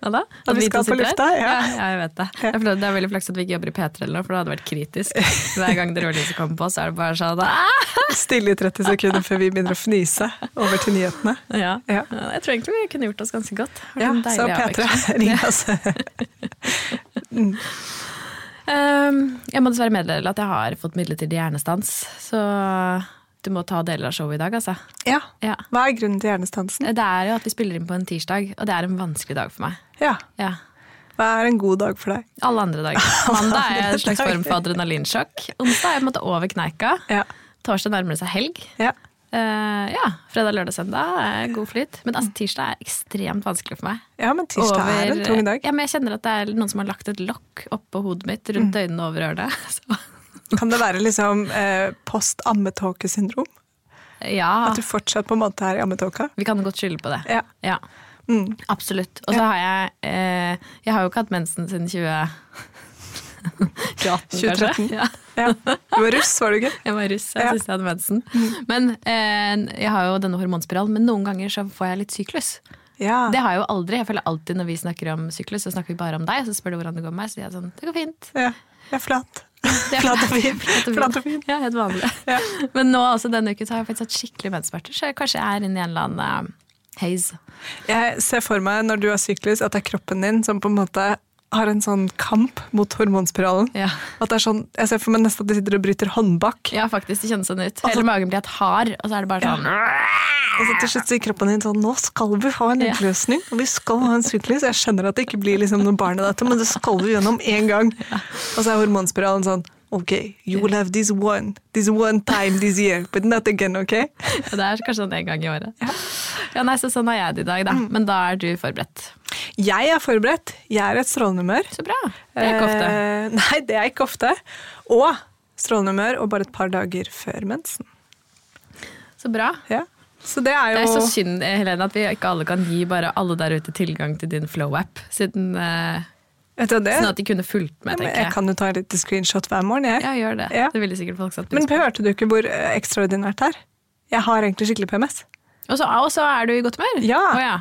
Hva da? At vi to skal på lufta, ja. ja. jeg vet det. Jeg Det er veldig flaks at vi ikke jobber i P3 eller noe, for det hadde vært kritisk. Hver gang det rødlyset kommer på, så er det bare sånn ah! Stille i 30 sekunder før vi begynner å fnise over til nyhetene. ja. Ja. Jeg tror egentlig vi kunne gjort oss ganske godt. Ja, så deilig P3, ring oss. Um, jeg må dessverre meddele at jeg har fått midlertidig hjernestans, så du må ta deler av showet i dag, altså. Ja. Ja. Hva er grunnen til hjernestansen? Det er jo at vi spiller inn på en tirsdag, og det er en vanskelig dag for meg. Ja. Ja. Hva er en god dag for deg? Alle andre dager. Mandag er en slags form for adrenalinsjokk. Onsdag er jeg på en måte over kneika. Ja. Torsdag nærmer det seg helg. Ja. Uh, ja, Fredag, lørdag, søndag er god flyt. Men altså, tirsdag er ekstremt vanskelig for meg. ja, men tirsdag er en tung dag. Ja, men jeg kjenner at det er noen som har lagt et lokk oppå hodet mitt, rundt Mm. øynene og over ørene. Så, Kan det være liksom eh, post-ammetåkesyndrom? ja, At du fortsatt på en måte er i ammetåka? vi kan godt skylde på det. Ja. Ja, Mm. absolutt. Og så har jeg eh, Jeg har jo ikke hatt mensen siden 20... 2018, 2013. kanskje. Ja. Ja. Du var russ, var du ikke? Jeg var russ, jeg Ja. syntes jeg hadde mensen. Men eh, jeg har jo denne hormonspiralen, men noen ganger så får jeg litt syklus. Ja. Det har jeg jo aldri. Jeg føler alltid når vi snakker om syklus, så snakker vi bare om deg. Så spør du hvordan det går med meg, så jeg er sånn Det går fint. ja. Jeg er flat. Det Flat og fin. Flat og fin. Flat og fin. Ja, helt vanlig. Ja. Men nå altså, denne uken så har jeg faktisk hatt skikkelig menssmerter, så jeg kanskje er inne i en eller annen uh, haze. Jeg ser for meg når du har syklus, at det er kroppen din som på en måte har en sånn kamp mot hormonspiralen. Ja. At det er sånn, Jeg ser for meg nesten at de sitter og bryter håndbak. ja, faktisk. Det kjennes sånn ut. Hele magen blir helt hard, og så er det bare sånn Og så til slutt sier kroppen din sånn Nå skal vi ha en Ja. utløsning, og vi skal ha en syklus. Jeg skjønner at det ikke blir liksom noe barn i dette, men det skal vi gjennom én gang. Og så er hormonspiralen sånn Ok, you will have this one, this one time this year, but not again, ok? Ja, det er kanskje sånn en gang i året. Ja, nei, så Sånn har jeg det i dag, da. Mm. Men da er du forberedt. Jeg er forberedt. Jeg er i et strålende humør. Så bra. Det er ikke ofte. Eh, nei, det er ikke ofte. Og strålende humør og bare et par dager før mensen. Så bra. Ja. Så det er jo Det er så synd Helene, at vi ikke alle kan gi bare alle der ute tilgang til din Flow-app. Siden, eh, Sånn at de kunne fulgt med, tenker jeg jeg. kan jo ta et lite screenshot hver morgen. Jeg. Ja, gjør det. Ja. Det ville sikkert folk satt Men hørte du ikke hvor eh, ekstraordinært det er? Jeg har egentlig skikkelig PMS. Og så er du i godt humør? Ja. Oh, ja.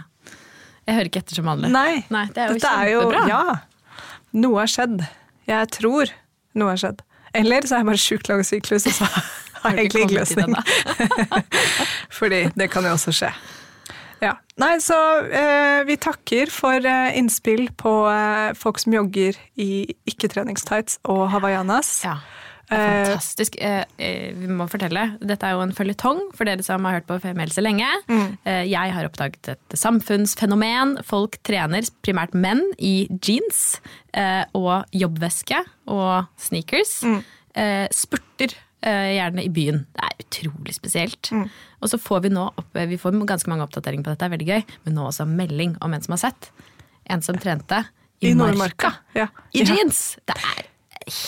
Jeg hører ikke etter som vanlig. Nei, Nei, det er jo dette er jo kjempebra. Ja. Noe har skjedd. Jeg tror noe har skjedd. Eller så er jeg bare sjukt lang syklus, og så har jeg egentlig ikke løsning. Fordi det kan jo også skje. Ja. Nei, så eh, vi takker for eh, innspill på eh, folk som jogger i ikke-treningstights og hawaiianas. Ja. Er Fantastisk. Eh, eh, vi må fortelle. Dette er jo en føljetong for dere som har hørt på Femihelse lenge. Mm. Eh, jeg har oppdaget et samfunnsfenomen. Folk trener, primært menn, i jeans eh, og jobbveske og sneakers. Mm. Eh, spurter eh, gjerne i byen. Det er utrolig spesielt. Mm. Og så får vi nå opp, eh, vi får ganske mange oppdateringer på dette, det er veldig gøy, men nå også melding om en som har sett. En som trente i, I Nordmarka. Ja. I jeans! Det er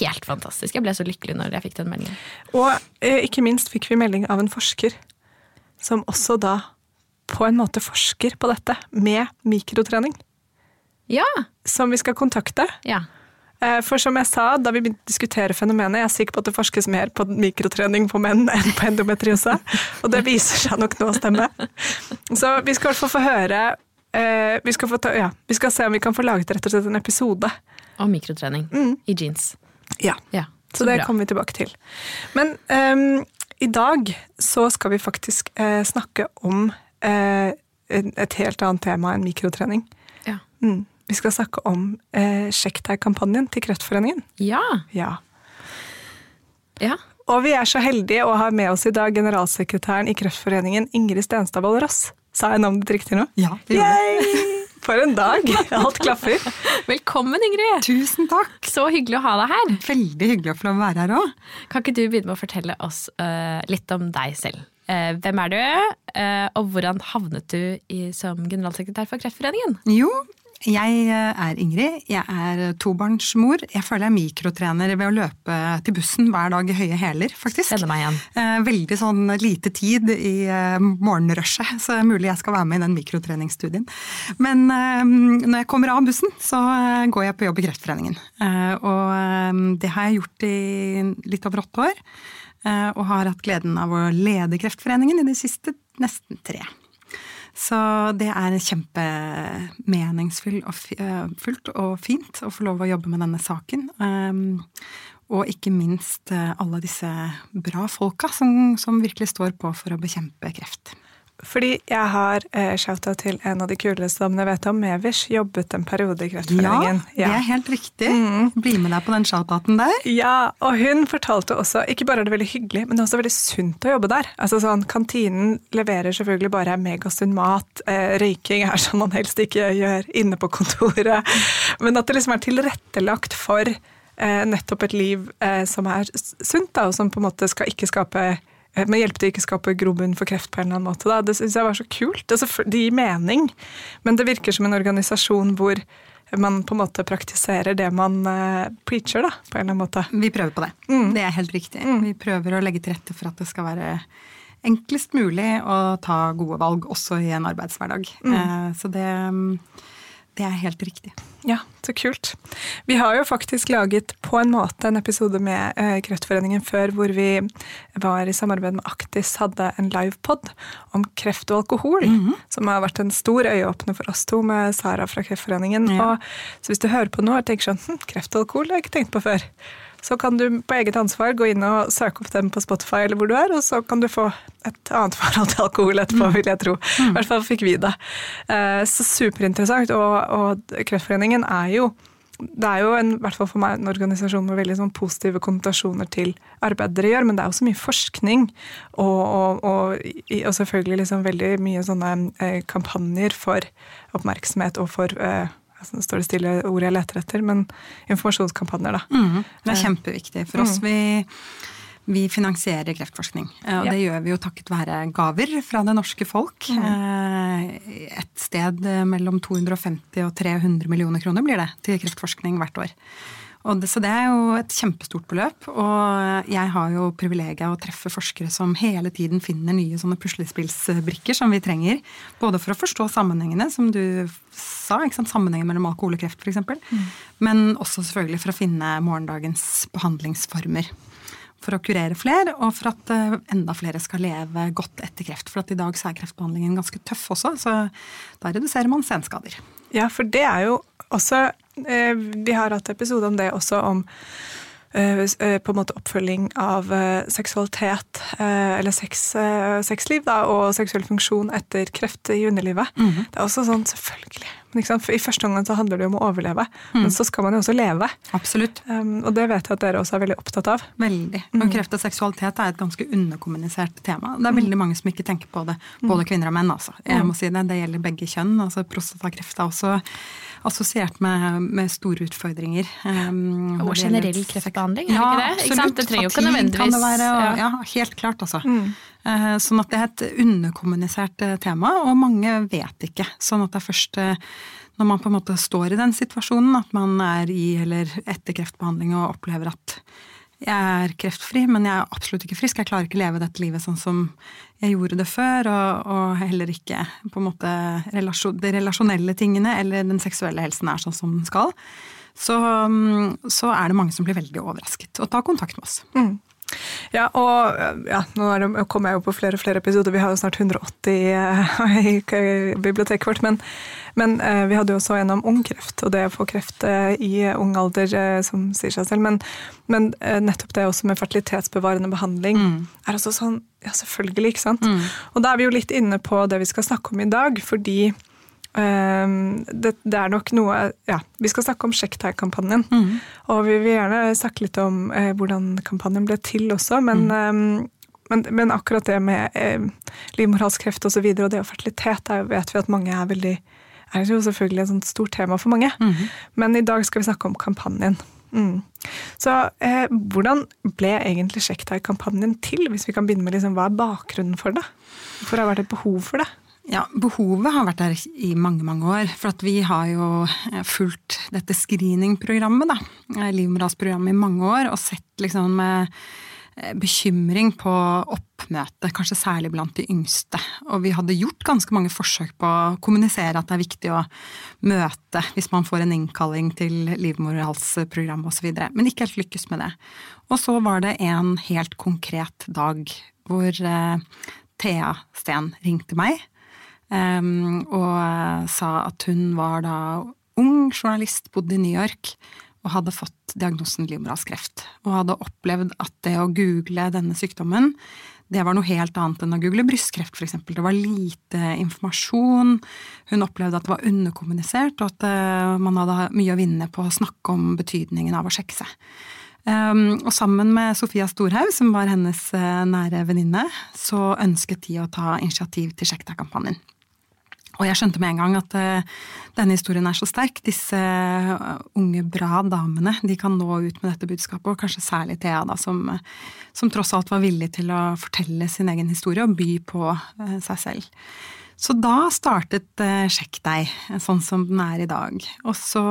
helt fantastisk. Jeg ble så lykkelig når jeg fikk den meldingen. Og eh, ikke minst fikk vi melding av en forsker som også da på en måte forsker på dette med mikrotrening. Ja! Som vi skal kontakte. ja. Eh, For som jeg sa da vi begynte å diskutere fenomenet, jeg er sikker på at det forskes mer på mikrotrening på menn enn på endometriose. Og det viser seg nok nå å stemme. Så vi skal i hvert fall få høre eh, vi skal, få ta, ja, vi skal se om vi kan få laget rett og slett en episode. Om mikrotrening i jeans. Ja, Ja, Så det bra. kommer vi tilbake til. Men um, i dag så skal vi faktisk uh, snakke om uh, et helt annet tema enn mikrotrening. Ja. Mm. Vi skal snakke om eh, Sjekk deg-kampanjen til Kreftforeningen. Ja. Ja. ja. Og vi er så heldige å ha med oss i dag generalsekretæren i Kreftforeningen, Ingrid Stenstadvold Ross. Sa jeg navnet ditt riktig nå? Ja, det gjorde jeg. For en dag! Alt klaffer. Velkommen, Ingrid! Tusen takk! Så hyggelig å ha deg her. Veldig hyggelig å få lov å være her òg. Kan ikke du begynne med å fortelle oss uh, litt om deg selv? Uh, hvem er du, uh, og hvordan havnet du i, som generalsekretær for Kreftforeningen? Jo, Jeg eh, er Ingrid. Jeg er tobarnsmor. Jeg føler jeg er mikrotrener ved å løpe til bussen hver dag i høye hæler, faktisk. Kjenner meg igjen. Eh, Veldig sånn lite tid i eh, morgenrushet, så det er mulig jeg skal være med i den mikrotreningsstudien. Men eh, når jeg kommer av bussen, så eh, går jeg på jobb i Kreftforeningen. Eh, Og eh, det har jeg gjort i litt over åtte år. eh, Og har hatt gleden av å lede Kreftforeningen i de siste nesten tre. Så det er kjempemeningsfullt og, eh, og fint å få lov å jobbe med denne saken. Um, og ikke minst eh, alle disse bra folka som, som virkelig står på for å bekjempe kreft. Fordi jeg har eh, shouta til en av de kuleste damene jeg vet om, Mevish, jobbet en periode i Kreftforeningen. Ja, ja, det er helt riktig. Bli med deg på den shout-outen der. Ja, og hun fortalte også, ikke bare er det veldig hyggelig, men det er også veldig sunt å jobbe der. Altså sånn, Kantinen leverer selvfølgelig bare megasunn mat. Eh, røyking er sånn man helst ikke gjør inne på kontoret. Men at det liksom er tilrettelagt for eh, nettopp et liv eh, som er sunt, da, og som på en måte skal ikke skape med hjelp til ikke skape grobunn for kreft på en eller annen måte. Da. Det syns jeg var så kult. Altså, det gir mening, men det virker som en organisasjon hvor man på en måte praktiserer det man eh, preacher, da, på en eller annen måte. Vi prøver på det. Det er helt riktig. Vi prøver å legge til rette for at det skal være enklest mulig å ta gode valg også i en arbeidshverdag. Eh, Så det, det er helt riktig. Ja, så kult. Vi har jo faktisk laget på en måte en episode med eh, Kreftforeningen før, hvor vi var i samarbeid med Aktis, hadde en livepod om kreft og alkohol, som har vært en stor øyeåpner for oss to med Sara fra Kreftforeningen. Ja. Og, så hvis du hører på nå og tenker sånn hm, kreft og alkohol, har jeg ikke tenkt på før. Så kan du på eget ansvar gå inn og søke opp dem på Spotify eller hvor du er, og så kan du få et annet forhold til alkohol etterpå, vil jeg tro. I hvert fall fikk vi det. Eh, Så superinteressant. Og, og Kreftforeningen er jo det er jo en, hvert fall for meg en organisasjon med veldig sånn positive konnotasjoner til arbeidet dere gjør, men det er også mye forskning og, og, og, og selvfølgelig liksom veldig mye sånne eh, kampanjer for oppmerksomhet og for eh, altså, Nå står det stille ordet jeg leter etter, men informasjonskampanjer, da. Mm, Det er kjempeviktig for oss. Vi, vi finansierer kreftforskning, eh, og Ja. det gjør vi jo takket være gaver fra det norske folk. Mm. Et sted eh, mellom 250 og 300 millioner kroner blir det til kreftforskning hvert år. Og det, så det er jo et kjempestort beløp, og jeg har jo privilegiet av å treffe forskere som hele tiden finner nye sånne puslespillsbrikker som vi trenger. Både for å forstå sammenhengene, som du sa, ikke sant? sammenhengen mellom alkohol og kreft f.eks., men også selvfølgelig for å finne morgendagens behandlingsformer. For å kurere flere, og for at eh, enda flere skal leve godt etter kreft. For at i dag så er kreftbehandlingen ganske tøff også, så da reduserer man senskader. Ja, for det er jo også Vi har hatt episode om det også, om eh, eh, på en måte oppfølging av eh, seksualitet, eh, eller sex, eh, sexliv, da, og seksuell funksjon etter kreft i underlivet. Det er også sånn, selvfølgelig. Ikke? For I første omgang så handler det jo om å overleve, men så skal man jo også leve. Absolutt. Um, og det vet jeg at dere også er veldig opptatt av. Veldig. Og kreft og seksualitet er et ganske underkommunisert tema. Det er veldig mange som ikke tenker på det, både kvinner og menn. altså. Jeg må si Det det gjelder begge kjønn. altså Prostatakreft er også assosiert med, med store utfordringer. um, Og generell kreftbehandling, er det ja, ikke det? Ikke sant? absolutt. Det trenger jo ikke nødvendigvis- Kan det være, og, ja. ja, helt klart, altså. Eh, Sånn at det er et underkommunisert eh, tema, og mange vet ikke. Sånn at det er først eh, når man på en måte står i den situasjonen, at man er i eller etter kreftbehandling og opplever at jeg er kreftfri, men jeg er absolutt ikke frisk. Jeg klarer ikke leve dette livet sånn som jeg gjorde det før, og, og heller ikke på en måte relasjon, de relasjonelle tingene eller den seksuelle helsen er sånn som den skal. Så, mm, så er det mange som blir veldig overrasket og tar kontakt med oss. Ja, og ja, nå er det, kommer jeg jo på flere og flere episoder. Vi har jo snart 180 eh, i biblioteket vårt. Men, men eh, vi hadde jo også en om ung kreft, og det å få kreft eh, i ung alder, som sier seg selv. Men, men nettopp det også med fertilitetsbevarende behandling er også sånn Ja, selvfølgelig, ikke sant? Og da er vi jo litt inne på det vi skal snakke om i dag, fordi det, det er nok noe Ja, vi skal snakke om Sjekk deg-kampanjen. Og vi vil gjerne snakke litt om eh, hvordan kampanjen ble til også, men, ehm, men, men akkurat det med eh, livmorhalskreft og så videre, og det og fertilitet, der vet vi at mange er veldig er jo selvfølgelig et sånt stort tema for mange. Men i dag skal vi snakke om kampanjen. Mm. Så eh, hvordan ble egentlig Sjekk deg-kampanjen til, hvis vi kan begynne med liksom, hva er bakgrunnen for det? Hvorfor har det vært et behov for det? Ja, behovet har vært der i mange, mange år. For at vi har jo eh, fulgt dette screeningprogrammet, da. eh, Livmorhalsprogrammet i mange år, og sett liksom med eh, bekymring på oppmøte, kanskje særlig blant de yngste. Og vi hadde gjort ganske mange forsøk på å kommunisere at det er viktig å møte hvis man får en innkalling til livmorhalsprogram osv., men ikke helt lykkes med det. Og så var det en helt konkret dag hvor Thea Steen ringte meg og sa at hun var da ung journalist, bodde i New York og hadde fått diagnosen livmorhalskreft. Og hadde opplevd at det å google denne sykdommen, det var noe helt annet enn å google brystkreft, f.eks. Det var lite informasjon. Hun opplevde at det var underkommunisert, og at uh, man hadde mye å vinne på å snakke om betydningen av å sjekke seg. Og sammen med Sofia Storhaug, som var hennes uh, nære venninne, så ønsket de å ta initiativ til Sjekk deg-kampanjen. Og jeg skjønte med en gang at uh, denne historien er så sterk. Disse uh, unge, bra damene de kan nå ut med dette budskapet, og kanskje særlig Thea, da, som, som tross alt var villig til å fortelle sin egen historie og by på uh, seg selv. Så da startet Sjekk deg, sånn som den er i dag. Og så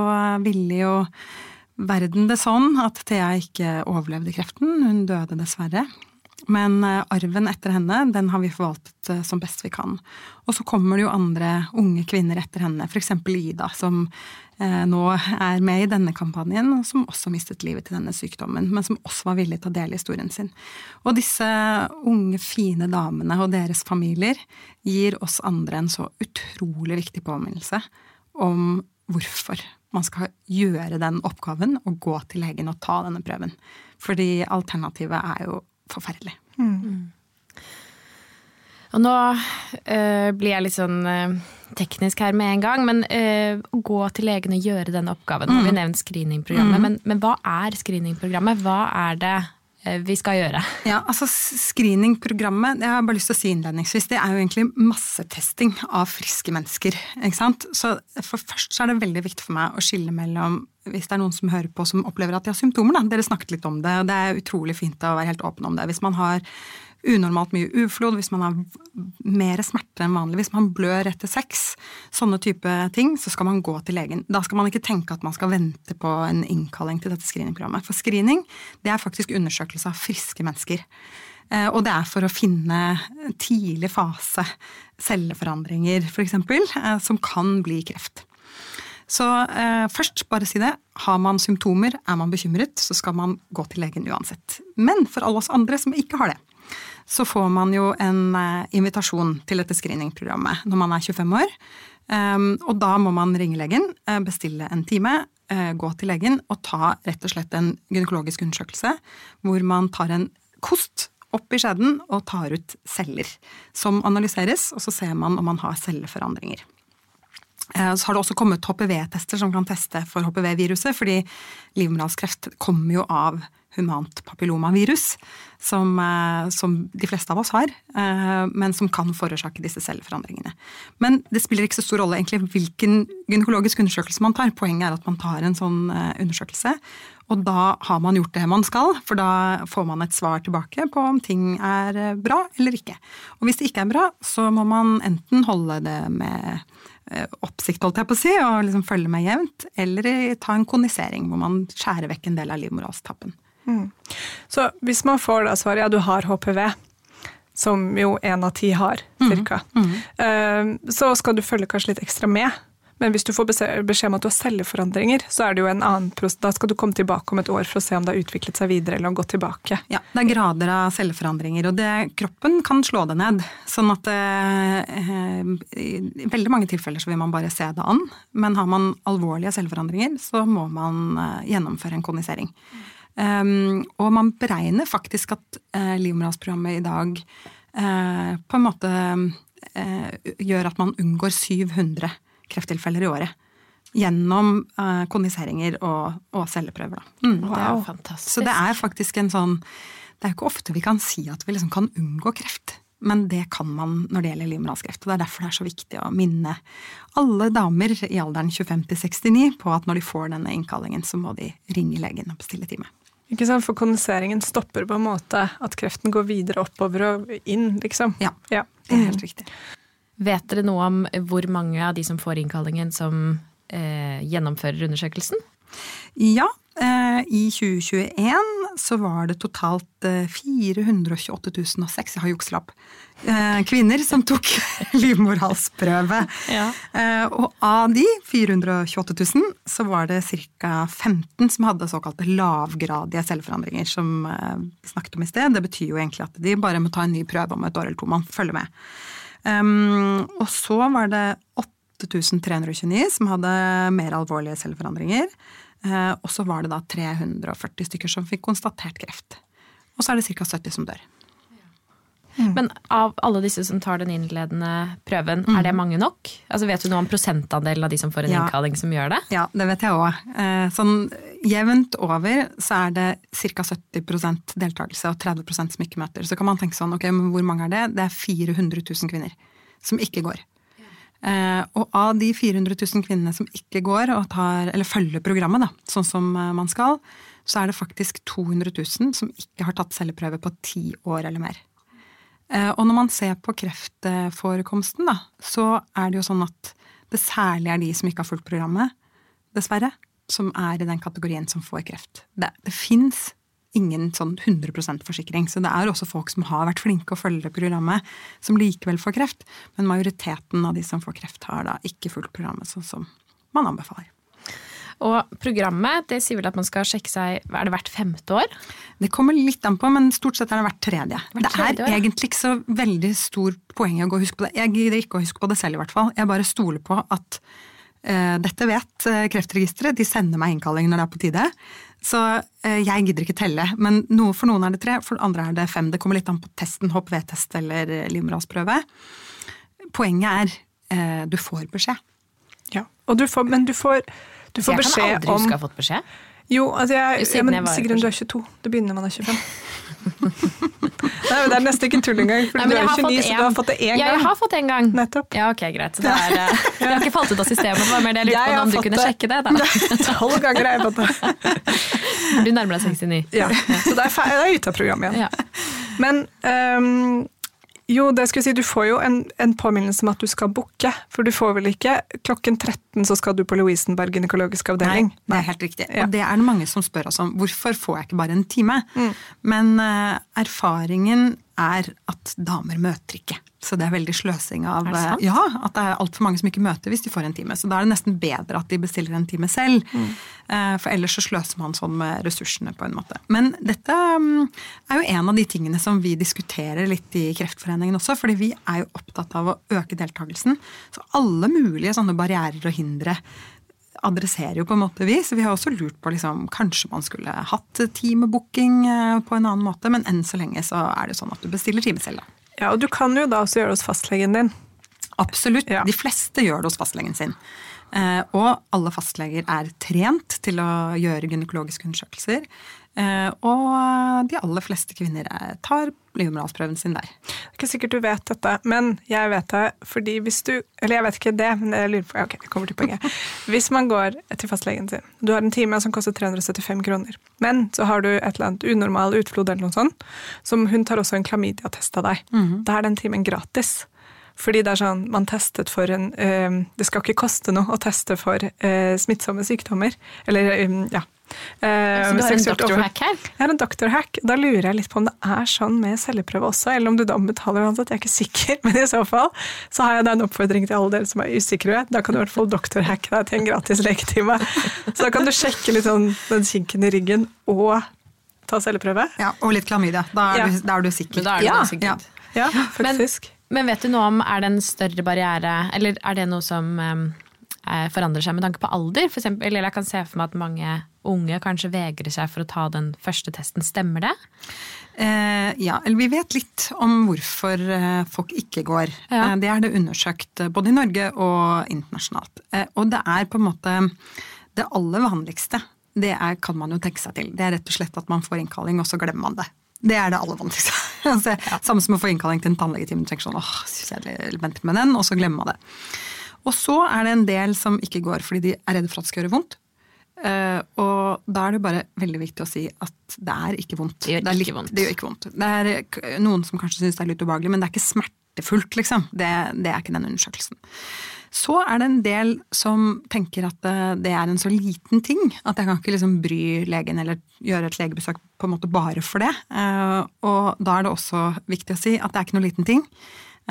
ville jo verden det sånn at Thea ikke overlevde kreften. Hun døde dessverre. Men eh, arven etter henne, den har vi forvaltet eh, som best vi kan. Og så kommer det jo andre unge kvinner etter henne, f.eks. Ida, som eh, nå er med i denne kampanjen, og som også mistet livet til denne sykdommen, men som også var villig til å dele historien sin. Og disse unge, fine damene og deres familier gir oss andre en så utrolig viktig påminnelse om hvorfor man skal gjøre den oppgaven og gå til legen og ta denne prøven. Fordi alternativet er jo forferdelig. Mm. Og nå øh, blir jeg litt sånn øh, teknisk her med en gang, men øh, å gå til legen og gjøre denne oppgaven mm. vi nevnte nevnt screeningprogrammet, mm. men, men, hva er screeningprogrammet? Hva er det vi skal gjøre? Ja, altså Screeningprogrammet det har jeg bare lyst til å si innledningsvis, det er jo egentlig massetesting av friske mennesker. ikke sant? Så for Først så er det veldig viktig for meg å skille mellom hvis det er noen som hører på som opplever at de har symptomer. Da. Dere snakket litt om det, og det er utrolig fint å være helt åpen om det. Hvis man har unormalt mye uflod, hvis man har mer smerter enn vanlig, hvis man blør etter sex, sånne type ting, så skal man gå til legen. Da skal man ikke tenke at man skal vente på en innkalling til dette screeningprogrammet. For screening det er faktisk undersøkelse av friske mennesker. Eh, og det er for å finne tidlig fase celleforandringer, f.eks., eh, som kan bli kreft. Så eh, først, bare si det. Har man symptomer, er man bekymret, så skal man gå til legen uansett. Men for alle oss andre som ikke har det, så får man jo en eh, invitasjon til dette screeningprogrammet når man er 25 år. Um, og da må man ringe legen, eh, bestille en time, uh, gå til legen og ta rett og slett en gynekologisk undersøkelse hvor man tar en kost opp i skjeden og tar ut celler som analyseres, og så ser man om man har celleforandringer. Eh, så har det også kommet HPV-tester som kan teste for HPV-viruset, fordi livmorhalskreft kommer jo av humant papillomavirus, som, eh, som, de fleste av oss har, eh, men som kan forårsake disse celleforandringene. Men det spiller ikke så stor rolle egentlig hvilken gynekologisk undersøkelse man tar. Poenget er at man tar en sånn undersøkelse, og da har man gjort det man skal, for da får man et svar tilbake på om ting er bra eller ikke. Og hvis det ikke er bra, så må man enten holde det med Eh, oppsikt, holdt jeg på å si, og liksom følge med jevnt, eller ta en konisering hvor man skjærer vekk en del av livmorhalstappen. Mm. Så hvis man får da svaret ja, du har HPV, som jo én av ti har, cirka, mm. Mm. så skal du følge kanskje litt ekstra med. Men hvis du får beskjed om at du har celleforandringer, så er det jo en annen prosess. Da skal du komme tilbake om et år for å se om det har utviklet seg videre eller har gått tilbake. Ja, det er grader av celleforandringer, og det, kroppen kan slå det ned. Sånn at eh, i veldig mange tilfeller så vil man bare se det an. Men har man alvorlige celleforandringer, så må man eh, gjennomføre en konisering. Um, og man beregner faktisk at uh, livmorhalsprogrammet i dag uh, på en måte uh, gjør at man unngår 700 krefttilfeller i året. Gjennom uh, kondiseringer og, og celleprøver. Mm, wow. Det er jo fantastisk. Så det er faktisk en sånn Det er ikke ofte vi kan si at vi liksom kan unngå kreft. Men det kan man når det gjelder livmorhalskreft. Og det er derfor det er så viktig å minne alle damer i alderen 25 til 69 på at når de får denne innkallingen, så må de ringe legen og bestille time. Ikke sant, For kondenseringen stopper på en måte at kreften går videre oppover og inn, liksom. Ja, ja. det er helt mm. riktig. Vet dere noe om hvor mange av de som får innkallingen, som eh, gjennomfører undersøkelsen? Ja, eh, i 2021 så var det totalt eh, 428 006, jeg har jukselapp, eh, kvinner som tok livmorhalsprøve. Ja. Eh, og av de 428 000 så var det ca. 15 som hadde såkalte lavgradige celleforandringer, som eh, vi snakket om i sted. Det betyr jo egentlig at de bare må ta en ny prøve om et år eller to. Man følger med. Um, og så var det 8329 som hadde mer alvorlige celleforandringer. Eh, og så var det da 340 stykker som fikk konstatert kreft. Og så er det ca. 70 som dør. Men av alle disse som tar den innledende prøven, er det mange nok? Altså Vet du noe om prosentandelen av de som får en Ja. innkalling som gjør det? Ja, det vet jeg òg. Eh, sånn jevnt over så er det ca. 70% deltakelse og 30 som ikke møter. Så kan man tenke sånn, ok, men hvor mange er det? Det er 400 000 kvinner som ikke går. Eh, og av de 400 000 kvinnene som ikke går tar, eller følger programmet, da, sånn som eh, man skal, så er det faktisk 200 000 som ikke har tatt celleprøve på ti år eller mer. Eh, Og når man ser på kreftforekomsten, da, så er det jo sånn at det særlig er de som ikke har fulgt programmet, dessverre, som er i den kategorien som får kreft. Det, det fins ingen sånn 100% forsikring, så det er også folk som har vært flinke og følger programmet, som likevel får kreft. Men majoriteten av de som får kreft, har da ikke fulgt programmet sånn som man anbefaler. Og programmet det sier vel at man skal sjekke seg er det hvert femte år? Det kommer litt an på, men stort sett er det hvert tredje. Hvert det er år, egentlig ikke så veldig stor poeng å gå og huske på det. Jeg gidder ikke å huske på det selv, i hvert fall. Jeg bare stoler på at eh, dette vet eh, Kreftregisteret. De sender meg innkalling når det er på tide. Så eh, jeg gidder ikke telle. Men noe, for noen er det tre, for andre er det fem. Det kommer litt an på testen, hopp V-test eller eh, livmorhalsprøve. Poenget er eh, du får beskjed. Ja. Og du får, men du får, du får beskjed om jeg kan aldri om huske å ha fått beskjed. Jo, altså jeg, ja, men Sigrun, du er 22. Det begynner når man er 25. Nei, men Det er nesten ikke tull engang, for Nei, du er 29, så du har fått det én Ja, jeg har fått det en gang. Nettopp. Ja, ok, greit. Så det, er, jeg har ikke falt ut av systemet. Det var mer det jeg lurte på har om du kunne det. sjekke det. da. Tolv ganger har jeg fått det. Du nærmer deg 69. Ja. Så det er, det er ute av programmet igjen. Ja. Men ehm, jo, det skulle jeg si, du får jo en, en påminnelse om at du skal booke. For du får vel ikke klokken 13 så skal du på Lovisenberg gynekologisk avdeling? Nei, det er helt riktig. Ja. Og det er det mange som spør oss om. Hvorfor får jeg ikke bare en time? Mm. Men uh, erfaringen er at damer møter ikke. Så det er veldig sløsing av? Ja, at det er altfor mange som ikke møter hvis de får en time. Så da er det nesten bedre at de bestiller en time selv. Mm. Eh, For ellers så sløser man sånn med ressursene på en måte. Men dette mm, er jo en av de tingene som vi diskuterer litt i Kreftforeningen også, fordi vi er jo opptatt av å øke deltakelsen. Så alle mulige sånne barrierer og hindre adresserer jo på en måte vi, så vi har også lurt på liksom, kanskje man skulle hatt timebooking eh, på en annen måte, men enn så lenge så er det sånn at du bestiller time selv. da. Ja, og du kan jo da også gjøre det hos fastlegen din. Absolutt. Ja. De fleste gjør det hos fastlegen sin. Eh, og alle fastleger er trent til å gjøre gynekologiske undersøkelser. Eh, og de aller fleste kvinner eh, tar livmorhalsprøven sin der. Det er ikke sikkert du vet dette, men jeg vet det fordi hvis du Eller jeg vet ikke det, men jeg lurer på Ok, jeg kommer til poenget. Hvis man går til fastlegen sin, du har en time som koster 375 kroner, men så har du et eller annet unormal utflod eller noe sånt, som hun tar også en klamydia-test av deg. Da er den timen gratis. Fordi det er sånn, man testet for en eh, Det skal ikke koste noe å teste for eh, smittsomme sykdommer. Eller, eh, ja. Eh, Så du har en seksuelt doctor over- hack her? jeg har en doktorhack. Da lurer jeg litt på om det er sånn med celleprøve også, eller om du da betaler uansett. Jeg er ikke sikker, men i så fall så har jeg da en oppfordring til alle dere som er usikre. Da kan du i hvert fall doktorhacke deg til en gratis leketime. Så da kan du sjekke litt sånn den kinken i ryggen og ta celleprøve. Ja, Og litt klamydia. Da er, Ja. du, da er du sikker. Men da er du Ja, ja. Ja, Men, faktisk. Men vet du noe om, er det en større barriere, eller er det noe som um, eh, forandrer seg med tanke på alder? For eksempel, eller jeg kan se for meg at mange unge kanskje vegrer seg for å ta den første testen. Stemmer det? Eh, ja, eller vi vet litt om hvorfor eh, folk ikke går. Ja. Eh, det er det undersøkt eh, både i Norge og internasjonalt. Og det er på en måte det aller vanligste. Det er, kan man jo tenke seg til. Det er rett og slett at man får innkalling, og så glemmer man det. Det er det aller vanskeligste. altså, Samme som å få innkalling til en tannlegetime. Du tenker sånn, åh, kjedelig, venter med den, og så glemmer man det. Og så er det en del som ikke går fordi de er redde for at det skal gjøre vondt. Uh, og da er det bare veldig viktig å si at det er ikke vondt. Det gjør ikke litt- vondt. Det gjør ikke vondt. Det er noen som kanskje syns det er litt ubehagelig, men det er ikke smertefullt, liksom. Det, det er ikke den undersøkelsen. Så er det en del som tenker at eh, det er en så liten ting at jeg kan ikke liksom bry legen eller gjøre et legebesøk på en måte bare for det. Eh, og da er det også viktig å si at det er ikke noe liten ting.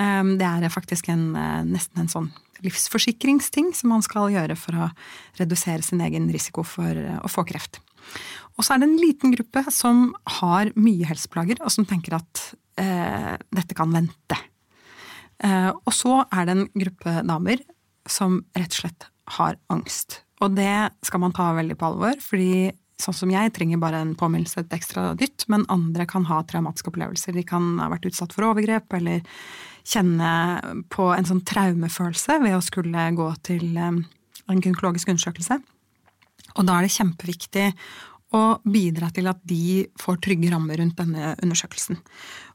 Eh, det er faktisk en, nesten en sånn livsforsikringsting som man skal gjøre for å redusere sin egen risiko for å få kreft. Og så er det en liten gruppe som har mye helseplager, og som tenker at eh, dette kan vente. Eh, og så er det en gruppe damer som rett og slett har angst. Og det skal man ta veldig på alvor, fordi sånn som jeg trenger bare en påminnelse, et ekstra dytt, men andre kan ha traumatiske opplevelser. De kan ha vært utsatt for overgrep eller kjenne på en sånn traumefølelse ved å skulle gå til eh, en gynekologisk undersøkelse. Og da er det kjempeviktig å bidra til at de får trygge rammer rundt denne undersøkelsen.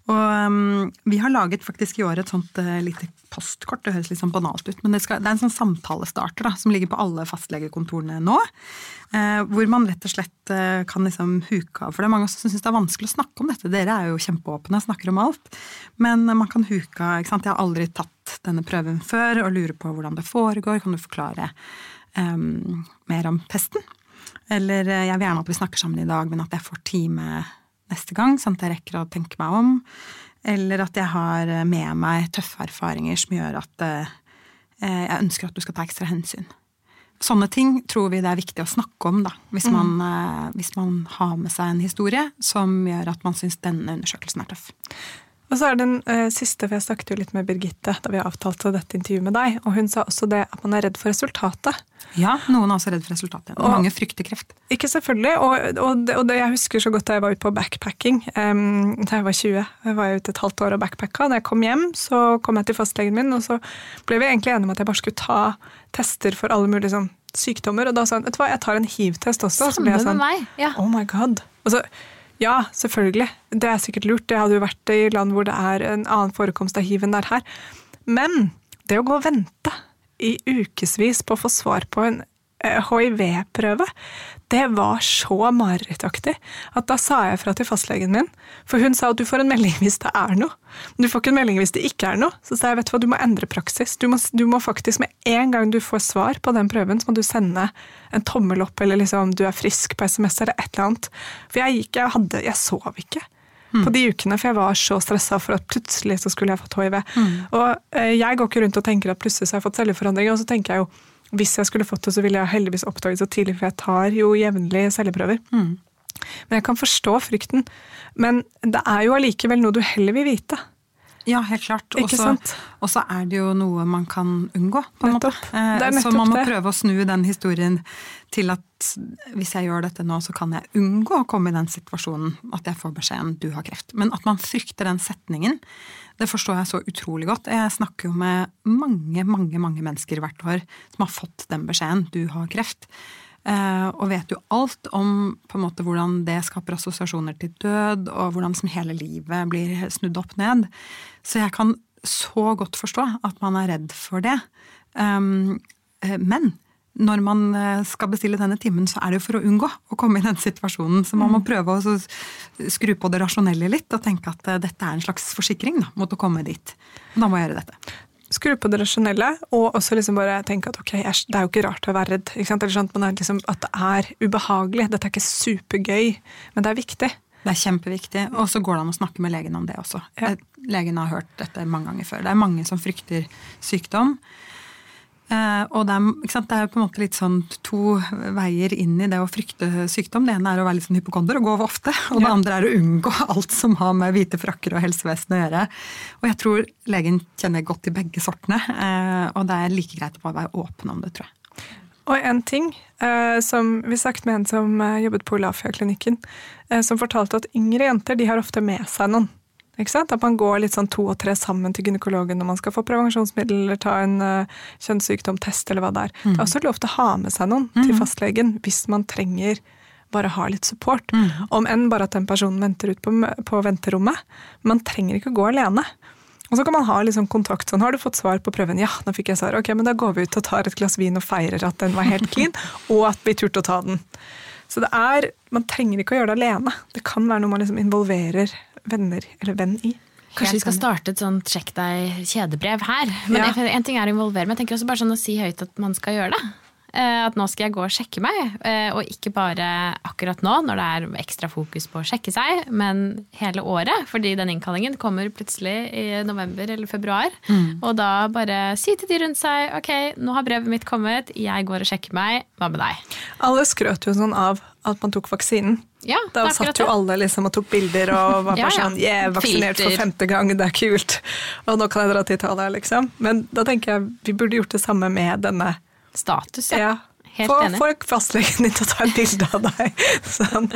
Og um, vi har laget faktisk i år et sånt uh, lite postkort, det høres litt sånn banalt ut, men det, skal, det er en sånn samtalestarter da, som ligger på alle fastlegekontorene nå. Uh, hvor man rett og slett uh, kan liksom huke av. For det er mange som syns det er vanskelig å snakke om dette. Dere er jo kjempeåpne, snakker om alt. Men man kan huke av. ikke sant, Jeg har aldri tatt denne prøven før og lurer på hvordan det foregår. Kan du forklare um, mer om testen? Eller jeg vil gjerne at vi snakker sammen i dag, men at jeg får time neste gang, sånn at jeg rekker å tenke meg om. Eller at jeg har med meg tøffe erfaringer som gjør at eh, jeg ønsker at du skal ta ekstra hensyn. Sånne ting tror vi det er viktig å snakke om, da, hvis, mm. man, eh, hvis man har med seg en historie som gjør at man syns denne undersøkelsen er tøff. Og så er den uh, siste, for Jeg snakket jo litt med Birgitte da vi avtalte dette intervjuet med deg, og hun sa også det at man er redd for resultatet. Ja, noen er også redd for resultatet. Og, og mange frykter kreft. Ikke selvfølgelig. Og, og, det, og det, jeg husker så godt da jeg var ute på backpacking um, da jeg var 20. Jeg var ute et halvt år og backpacka. Da jeg kom hjem, så kom jeg til fastlegen min, og så ble vi egentlig enige om at jeg bare skulle ta tester for alle mulige sånn, sykdommer. Og da sa hun vet du hva, jeg tar en hiv-test også. Samme sånn, med meg. Ja. Oh my god. Og så ja, selvfølgelig. Det er sikkert lurt. Det hadde jo vært i land hvor det er en annen forekomst av hiv enn det er her. Men det å gå og vente i ukevis på å få svar på en hiv-prøve, det var så marerittaktig at da sa jeg fra til fastlegen min. For hun sa at du får en melding hvis det er noe. Men Du får ikke en melding hvis det ikke er noe. Så sa jeg vet du hva, du må endre praksis. Du må, du må faktisk med en gang du får svar på den prøven, så må du sende en tommel opp eller liksom du er frisk på SMS eller et eller annet. For jeg gikk, jeg hadde, jeg sov ikke. Mm. På de ukene, for jeg var så stressa for at plutselig så skulle jeg fått hiv. Mm. Og eh, jeg går ikke rundt og tenker at plutselig så har jeg fått celleforandringer, og så tenker jeg jo hvis jeg skulle fått det, så ville jeg heldigvis oppdaget så tidlig, for jeg tar jo jevnlig celleprøver. Mm. Men jeg kan forstå frykten. Men det er jo allikevel noe du heller vil vite. Ja, helt klart. Og så er det jo noe man kan unngå, på en måte. Eh, så man må prøve å snu den historien til at hvis jeg gjør dette nå, så kan jeg unngå å komme i den situasjonen at jeg får beskjeden 'du har kreft'. Men at man frykter den setningen, det forstår jeg så utrolig godt. Jeg snakker jo med mange, mange, mange mennesker hvert år som har fått den beskjeden 'du har kreft'. Eh, og vet jo alt om på en måte hvordan det skaper assosiasjoner til død, og hvordan som hele livet blir snudd opp ned. Så jeg kan så godt forstå at man er redd for det. Um, men når man eh, skal bestille denne timen, så er det jo for å unngå å komme i den situasjonen. Så man må mm. prøve å skru på det rasjonelle litt og tenke at dette er en slags forsikring da, mot å komme dit. Da må jeg gjøre dette skru på det rasjonelle, og også liksom bare tenke at ok, det er jo ikke rart å være redd. Eller sånn at, liksom, at det er ubehagelig. Dette er ikke supergøy, men det er viktig. Det er kjempeviktig, og så går det an å snakke med legen om det også. Ja. Legen har hørt dette mange ganger før. Det er mange som frykter sykdom. Eh, og det er, det er, på en måte litt sånn to veier inn i det å frykte sykdom. Det ene er å være litt sånn hypokonder og gå over ofte. Og det andre er å unngå alt som har med hvite frakker og helsevesenet å gjøre. Og jeg tror legen kjenner godt til begge sortene. Eh, og det er like greit å bare være åpen om det, tror jeg. Og en ting eh, som vi snakket med en som jobbet på Olafia-klinikken, som fortalte at yngre jenter de har ofte med seg noen. At man går litt sånn to og tre sammen til gynekologen når man skal få prevensjonsmiddel eller ta en uh, kjønnssykdomtest eller hva det er. Mm. Det er også lov til å ha med seg noen mm. til fastlegen hvis man trenger bare ha litt support. Mm. Om enn bare at den personen venter ut på, på venterommet. Man trenger ikke å gå alene. Og så kan man ha liksom kontakt sånn, har du fått svar på prøven? Ja, nå fikk jeg svar. Ok, men da går vi ut og tar et glass vin og feirer at den var helt clean, og at vi turte å ta den. Så det er, man trenger ikke å gjøre det alene. Det kan være noe man liksom involverer venner eller venn i. Kanskje vi skal starte et sånt sjekk deg-kjedebrev her. Men Ja. en ting er å involvere, men jeg tenker også bare sånn å si høyt at man skal gjøre det. Eh, At nå skal jeg gå og sjekke meg, eh, og ikke bare akkurat nå når det er ekstra fokus på å sjekke seg, men hele året. Fordi den innkallingen kommer plutselig i november eller februar. Og da bare si til de rundt seg ok, nå har brevet mitt kommet, jeg går og sjekker meg, hva med deg? Alle skrøt jo sånn av at man tok vaksinen. Ja, Da satt jo alle liksom og tok bilder og var bare sånn yeah, vaksinert for femte gang, det er kult. Og nå kan jeg dra til Italia, liksom. Men da tenker jeg vi burde gjort det samme med denne. Status, ja. Helt Få, enig. få fastlegen din til å ta et bilde av deg. Sånn.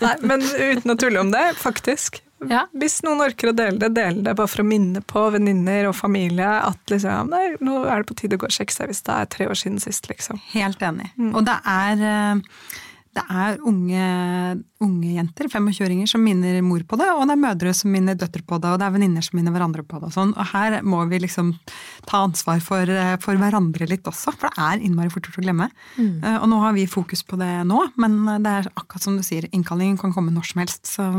Nei, men uten å tulle om det, faktisk. Ja. Hvis noen orker å dele det, dele det bare for å minne på venninner og familie at liksom, nei, nå er det på tide å gå og sjekke seg hvis det er tre år siden sist. liksom. Helt enig. Og det er, eh, det er unge, unge jenter, 25-åringer, som minner mor på det, og det er mødre som minner døtre på det, og det er venninner som minner hverandre på det. Og sånn. Og her må vi liksom ta ansvar for, eh, for hverandre litt også, for det er innmari fort gjort å glemme. Mm. Og nå har vi fokus på det nå, men det er akkurat som du sier, innkallingen kan komme når som helst. Så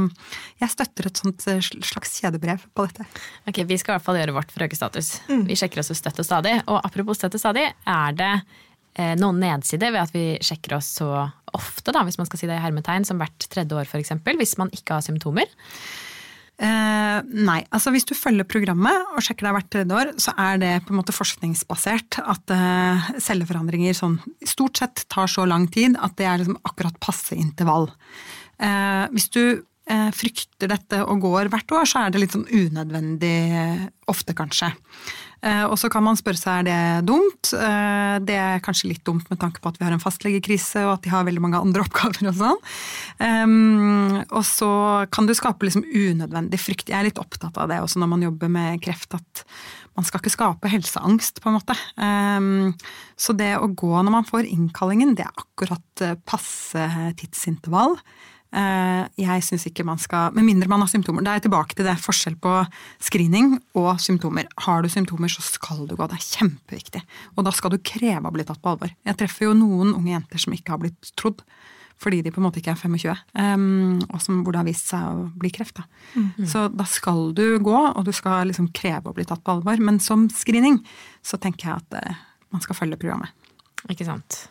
jeg støtter et sånt eh, slags kjedebrev på dette. Ok, Vi skal i hvert fall gjøre vårt for å øke status. Vi sjekker oss støtt og stadig. Og apropos støtt og stadig, er det eh, noen nedside ved at vi sjekker oss så ofte, da, hvis man skal si det i hermetegn, som hvert tredje år f.eks., hvis man ikke har symptomer? Eh, nei, altså hvis du følger programmet og sjekker deg hvert tredje år, så er det på en måte forskningsbasert at eh, celleforandringer sånn stort sett tar så lang tid at det er liksom akkurat passe intervall. Eh, hvis du eh, frykter dette og går hvert år, så er det litt sånn unødvendig eh, ofte, kanskje. Eh, og så kan man spørre seg er det dumt. Eh, det er kanskje litt dumt med tanke på at vi har en fastlegekrise og at de har veldig mange andre oppgaver og sånn. Um, og så kan du skape liksom unødvendig frykt. Jeg er litt opptatt av det også når man jobber med kreft, at man skal ikke skape helseangst, på en måte. Så det å gå når man får innkallingen, det er akkurat eh, passe tidsintervall. Eh, Jeg syns ikke man skal Med mindre man har symptomer. Da er tilbake til det. Forskjell på screening og symptomer. Har du symptomer, så skal du gå. Det er kjempeviktig. Og da skal du kreve å bli tatt på alvor. Jeg treffer jo noen unge jenter som ikke har blitt trodd. Fordi de på en måte ikke er 25, um, og som, hvor det har vist seg å bli kreft. Da. Så da skal du gå, og du skal liksom kreve å bli tatt på alvor. Men som screening så tenker jeg at eh, man skal følge programmet. Ikke sant?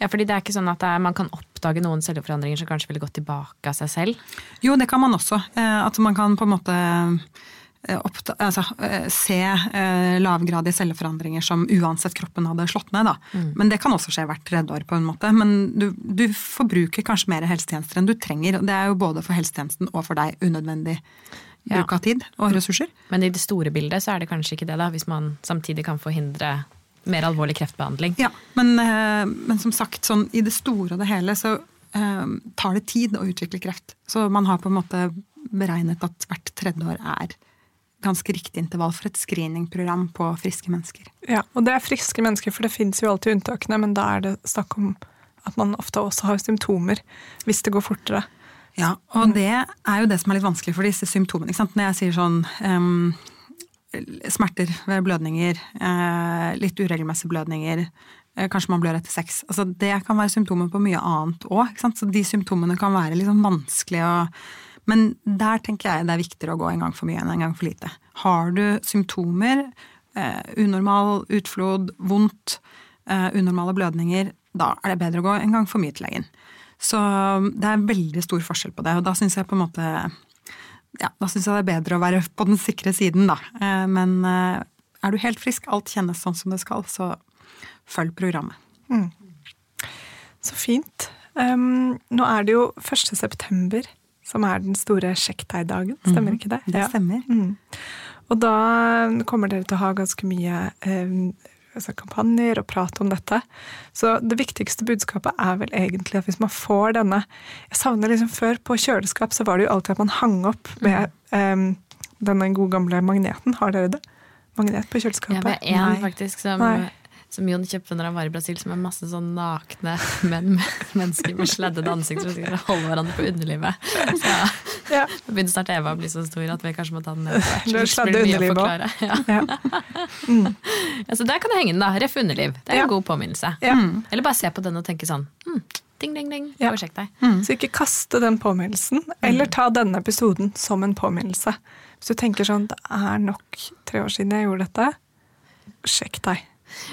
Ja, fordi det er ikke sånn at er, man kan oppdage noen celleforandringer som kanskje ville gått tilbake av seg selv. Jo, det kan man også. Eh, At man kan på en måte eh, oppta, altså, eh, se lavgradige celleforandringer som uansett kroppen hadde slått ned. Da. Men det kan også skje hvert tredje år. på en måte. Men du, du forbruker kanskje mer helsetjenester enn du trenger. Det er jo både for helsetjenesten og for deg unødvendig bruk av tid og ressurser. Men i det store bildet så er det kanskje ikke det, da, hvis man samtidig kan forhindre mer alvorlig kreftbehandling. Ja, men, eh, men som sagt, sånn, i det store og det hele så eh, tar det tid å utvikle kreft. Så man har på en måte beregnet at hvert tredje år er ganske riktig intervall for et screeningprogram på friske mennesker. Ja, og det er friske mennesker, for det fins jo alltid unntakene, men da er det snakk om at man ofte også har symptomer hvis det går fortere. Ja, og det er jo det som er litt vanskelig for disse symptomene. Ikke sant? Når jeg sier sånn em, smerter ved blødninger, eh, litt uregelmessige blødninger, eh, kanskje man blør etter sex. Altså, det kan være symptomer på mye annet òg. De symptomene kan være sånn vanskelige å Men der tenker jeg det er viktigere å gå en gang for mye enn en gang for lite. Har du symptomer, eh, unormal utflod, vondt, unormale blødninger, da er det bedre å gå en gang for mye til legen. Så det er veldig stor forskjell på det, og da syns jeg på en måte ja, da syns jeg det er bedre å være på den sikre siden, da. Eh, Men eh, er du helt frisk, alt kjennes sånn som det skal, så følg programmet. Så fint. Um, nå er det jo 1. september som er den store sjekk deg-dagen, stemmer ikke det? Det Ja. stemmer. Mm. Og da kommer dere til å ha ganske mye um, altså kampanjer og prate om dette. Så det viktigste budskapet er vel egentlig at hvis man får denne Jeg savner liksom Før, på kjøleskap, så var det jo alltid at man hang opp med um, denne gode gamle magneten. Har dere det? Magnet på kjøleskapet? Ja, har én Nei. faktisk som, Nei. Som Jon kjøpte når han var i Brasil, som er masse sånn nakne menn med mennesker med sleddede ansikter som skal og holder hverandre på underlivet. Så Ja. Nå begynner snart Eva å bli så stor at vi kanskje må ta den ned. Du har sladde. Ja. Ja. Ja, så der kan du henge den, da. Ref underliv. Det er Ja. en god påminnelse. Ja. Eller bare se på den og tenke sånn mm, Ding, ding, ding. Ja. Sjekk deg. Så ikke kaste den påminnelsen, eller ta denne episoden som en påminnelse. Hvis du tenker sånn det er nok tre år siden jeg gjorde dette, sjekk deg.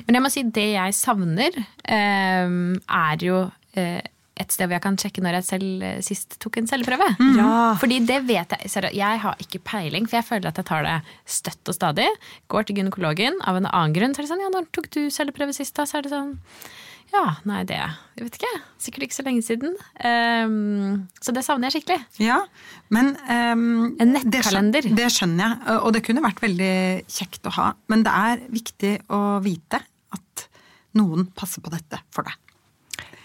Men jeg må si det jeg savner, eh, er jo eh, et sted hvor jeg kan sjekke når jeg selv eh, sist tok en celleprøve. Ja. Fordi det vet jeg Jeg har ikke peiling, for jeg føler at jeg tar det støtt og stadig. Går til gynekologen av en annen grunn. Så er det sånn, ja, når tok du celleprøve sist, da? Så er det sånn ja, nei, det Jeg vet ikke. Sikkert ikke så lenge siden. Um, så det savner jeg skikkelig. Ja, men um, En nettkalender. Det, skjønner, det skjønner jeg, og det kunne vært veldig kjekt å ha. Men det er viktig å vite at noen passer på dette for deg.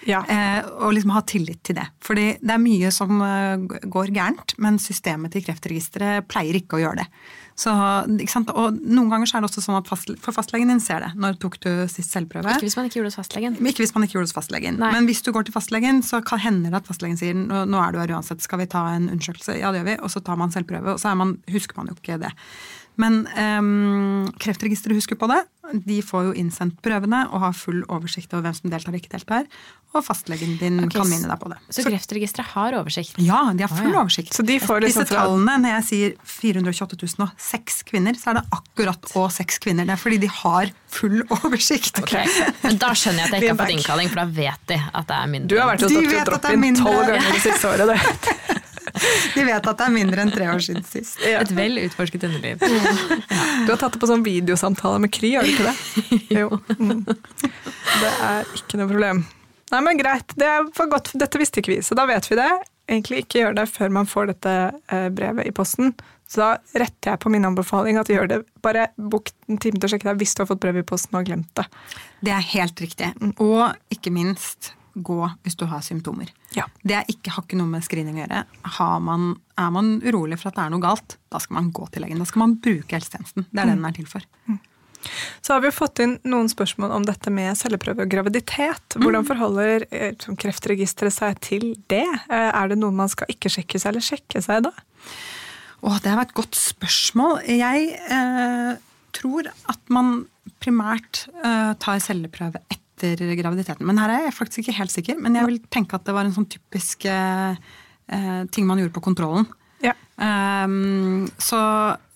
Ja. Eh, og liksom ha tillit til det. Fordi det er mye som eh, går gærent, men systemet til Kreftregisteret pleier ikke å gjøre det. Så? Og noen ganger så er det også sånn at fastle, for fastlegen din ser det. Når tok du sist selvprøve? Ikke hvis man ikke gjorde det hos fastlegen. Ikke hvis man ikke gjorde det hos fastlegen. Nei. Men hvis du går til fastlegen, så kan hende det at fastlegen sier nå er du her uansett, skal vi ta en undersøkelse? Ja, det gjør vi. Og så tar man selvprøve, og så man, husker man jo ikke det. Men um, Kreftregisteret husker på det. De får jo innsendt prøvene og har full oversikt over hvem som deltar og ikke deltar. Og fastlegen din okay, kan minne deg på det. Så Kreftregisteret har oversikt. Ja, de har full Å, ja. oversikt. Så de får liksom Disse tallene, når jeg sier 428 006 kvinner, så er det akkurat og seks kvinner. Det er fordi de har full oversikt. Ok, Men da skjønner jeg at jeg ikke har fått innkalling, for da vet de at det er mindre. Du har vært hos De Droppin tolv ganger det siste året. Det. De vet at det er mindre enn tre år siden sist. Ja. Et vel utforsket underliv. Du har tatt det på sånn videosamtale med Kry, har du ikke det? Jo. Mm. Det er ikke noe problem. Nei, men greit. Det var godt. Dette visste ikke vi, så da vet vi det. Egentlig ikke gjør det før man får dette eh, brevet i posten. Så da retter jeg på min anbefaling at gjør det. Bare bok en time til å sjekke deg hvis du har fått brev i posten og har glemt det. Det er helt riktig. Og ikke minst gå hvis du har symptomer. Ja. Det er ikke, har ikke noe med screening å gjøre. Har man, er man urolig for at det er noe galt, da skal man gå til legen. Da skal man bruke helsetjenesten. Det er det den er til for. Så har vi jo fått inn noen spørsmål om dette med celleprøve og graviditet. Hvordan forholder eh, Kreftregisteret seg til det? Eh, Er det noe man skal ikke sjekke seg, eller sjekke seg da? Å, det var et godt spørsmål. Jeg eh, tror at man primært eh, tar celleprøve etter graviditeten. Men her er jeg faktisk ikke helt sikker. Men jeg vil tenke at det var en sånn typisk eh, eh, ting man gjorde på kontrollen. Ja. Um, så,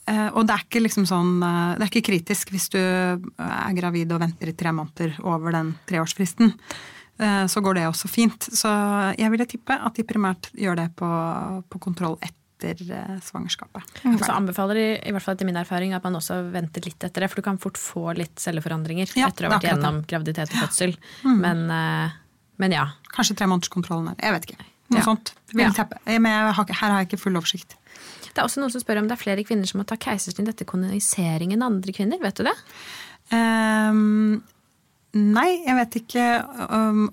eh, og det er ikke liksom sånn eh, Det er ikke kritisk hvis du er gravid og venter i tre måneder over den treårsfristen. Så går det også fint. Så jeg ville tippe at de primært gjør det på, på kontroll etter eh, svangerskapet. Og så anbefaler de, i hvert fall etter min erfaring, at man også venter litt etter det, for du kan fort få litt celleforandringer Ja, etter å ha vært gjennom graviditet og fødsel. Men, Mm. men ja. Kanskje tremånederskontrollen der. Jeg vet ikke. Noe Ja. sånt. Vil Ja. Eh, Men jeg har, her har jeg ikke full oversikt. Det er også noen som spør om det er flere kvinner som må ta keisersnitt etter kolonisering enn andre kvinner. Vet du det? Ehm, nei, jeg vet ikke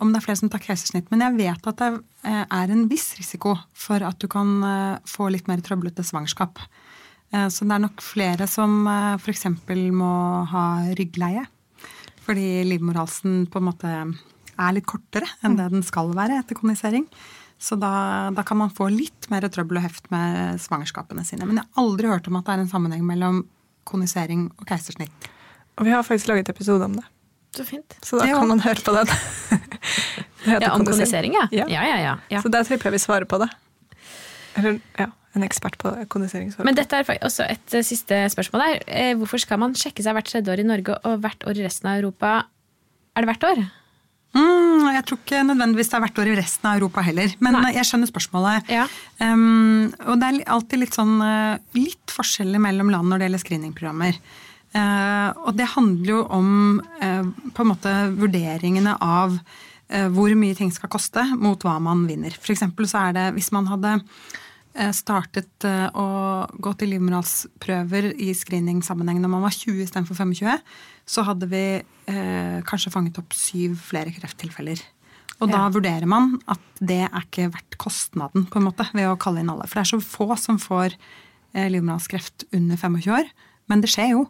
om det er flere som tar keisersnitt. Men jeg vet at det eh, er en viss risiko for at du kan eh, få litt mer trøblete svangerskap. Eh, Så det er nok flere som f.eks. må ha ryggleie. Fordi livmorhalsen på en måte er litt kortere enn det den skal være etter kondisering. Så da, da kan man få litt mer trøbbel og heft med svangerskapene sine. Men jeg har aldri hørt om at det er en sammenheng mellom kondisering og keisersnitt. Og vi har faktisk laget episode om det, Så fint. så da Ja. kan man høre på den. Det Ja, Om kondisering. ja. Ja. Ja, ja, ja. ja. Så der tipper jeg vi svarer på det. Eller ja, en ekspert på kondisering svarer Men dette er også et eh, siste spørsmål der. Eh, Hvorfor skal man sjekke seg hvert tredje år i Norge og hvert år i resten av Europa? Er det hvert år? Mm, jeg tror ikke nødvendigvis det er hvert år i resten av Europa heller. Men Nei. jeg skjønner spørsmålet. Ja. Um, og det er alltid litt sånn uh, litt forskjeller mellom land når det gjelder screeningprogrammer. Uh, og det handler jo om uh, på en måte vurderingene av uh, hvor mye ting skal koste mot hva man vinner. For eksempel så er det hvis man hadde startet å gå til livmorhalsprøver i screeningsammenheng når man var 20 istedenfor 25, så hadde vi eh, kanskje fanget opp syv flere krefttilfeller. Og da Ja. vurderer man at det er ikke verdt kostnaden på en måte, ved å kalle inn alle. For det er så få som får eh, livmorhalskreft under 25 år. Men det skjer jo.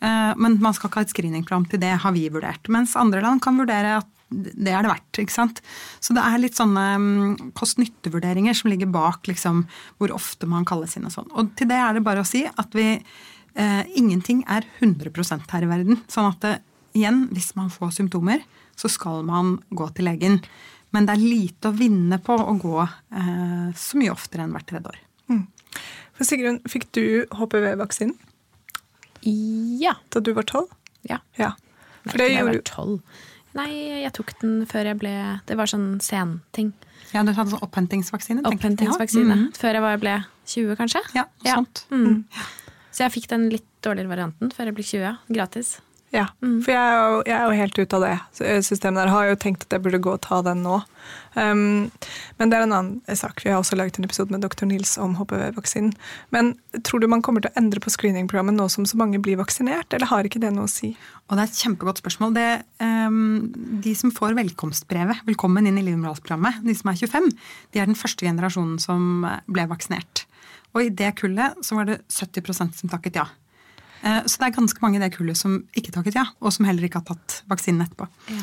Eh, men man skal ikke ha et screeningprogram til det, har vi vurdert. Mens andre land kan vurdere at det er det verdt. ikke sant? Så det er litt sånne mm, kost-nytte-vurderinger som ligger bak liksom, hvor ofte man kalles inn og sånn. Og til det er det bare å si at vi eh, Ingenting er 100% her i verden. Sånn at det, igjen, hvis man får symptomer, så skal man gå til legen. Men det er lite å vinne på å gå eh, så mye oftere enn hvert tredje år. For Sigrun, fikk du HPV-vaksinen Ja. da du var tolv? ja. Ja. Nei, For det gjorde du. Nei, jeg tok den før jeg ble Det var sånn senting. Ja, du hadde sånn opphentingsvaksine? Opphentingsvaksine. Ja. Mm. Før jeg var, ble 20, kanskje. Ja, Ja. Mm. Så jeg fikk den litt dårligere varianten før jeg ble 20. Gratis. Ja, for jeg er, jo, jeg er jo helt ute av det eh, systemet der. Har jo tenkt at jeg burde gå og ta den nå. Um, men det er en annen sak. Vi har også laget en episode med dr. Nils om HPV-vaksinen. Men tror du man kommer til å endre på screeningprogrammet nå som så mange blir vaksinert, eller har ikke det noe å si? Og det er et kjempegodt spørsmål. Det, um, de som får velkomstbrevet, velkommen inn i livområdsprogrammet, de som er 25, de er den første generasjonen som ble vaksinert. Og i det kullet så var det 70% som takket ja. Eh, Så det er ganske mange i det kullet som ikke takket ja, og som heller ikke har tatt vaksinen etterpå. Ja.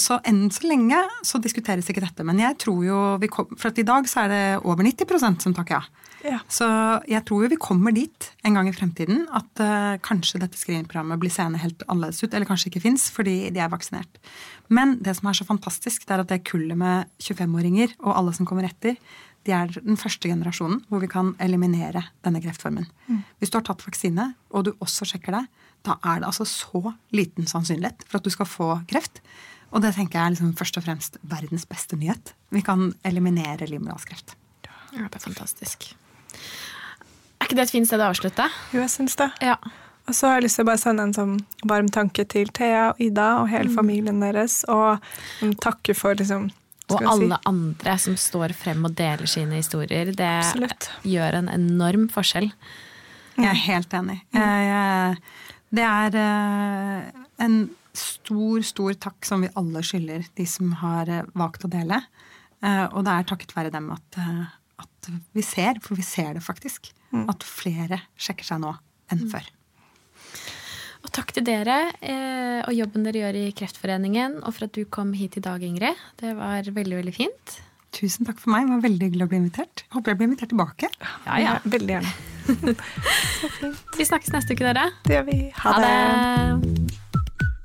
Så enn så lenge så diskuteres ikke dette. Men jeg tror jo vi kom, For i dag så er det over 90% som takker ja. Ja. Så jeg tror jo vi kommer dit en gang i fremtiden at eh, kanskje dette screeningprogrammet blir seende helt annerledes ut, eller kanskje ikke fins fordi de er vaksinert. Men det som er så fantastisk, det er at det kullet med 25-åringer og alle som kommer etter, de er den første generasjonen hvor vi kan eliminere denne kreftformen. Hvis du har tatt vaksine, og du også sjekker det, da er det altså så liten sannsynlighet for at du skal få kreft. Og det tenker jeg er liksom først og fremst verdens beste nyhet. Vi kan eliminere livmorhalskreft. Ja, det er fantastisk. Er ikke det et fint sted å avslutte? Jo, jeg syns det. Ja. Og så har jeg lyst til å bare sende en sånn varm tanke til Thea og Ida og hele familien deres, og mm, takke for liksom Og alle si- andre som står frem og deler sine historier. Det Absolutt. gjør en enorm forskjell. Jeg er helt enig. Jeg, jeg, det er eh, en stor, stor takk som vi alle skylder de som har eh, valgt å dele. Eh, og det er takket være dem at, at vi ser, for vi ser det faktisk, at flere sjekker seg nå enn før. Og takk til dere eh, og jobben dere gjør i Kreftforeningen, og for at du kom hit i dag, Ingrid. Det var veldig, veldig fint. Tusen takk for meg. Det var veldig hyggelig å bli invitert. Håper jeg blir invitert tilbake. Ja, ja. Veldig gjerne. Vi snakkes neste uke, dere. Det gjør vi. Ha, Ha det. det.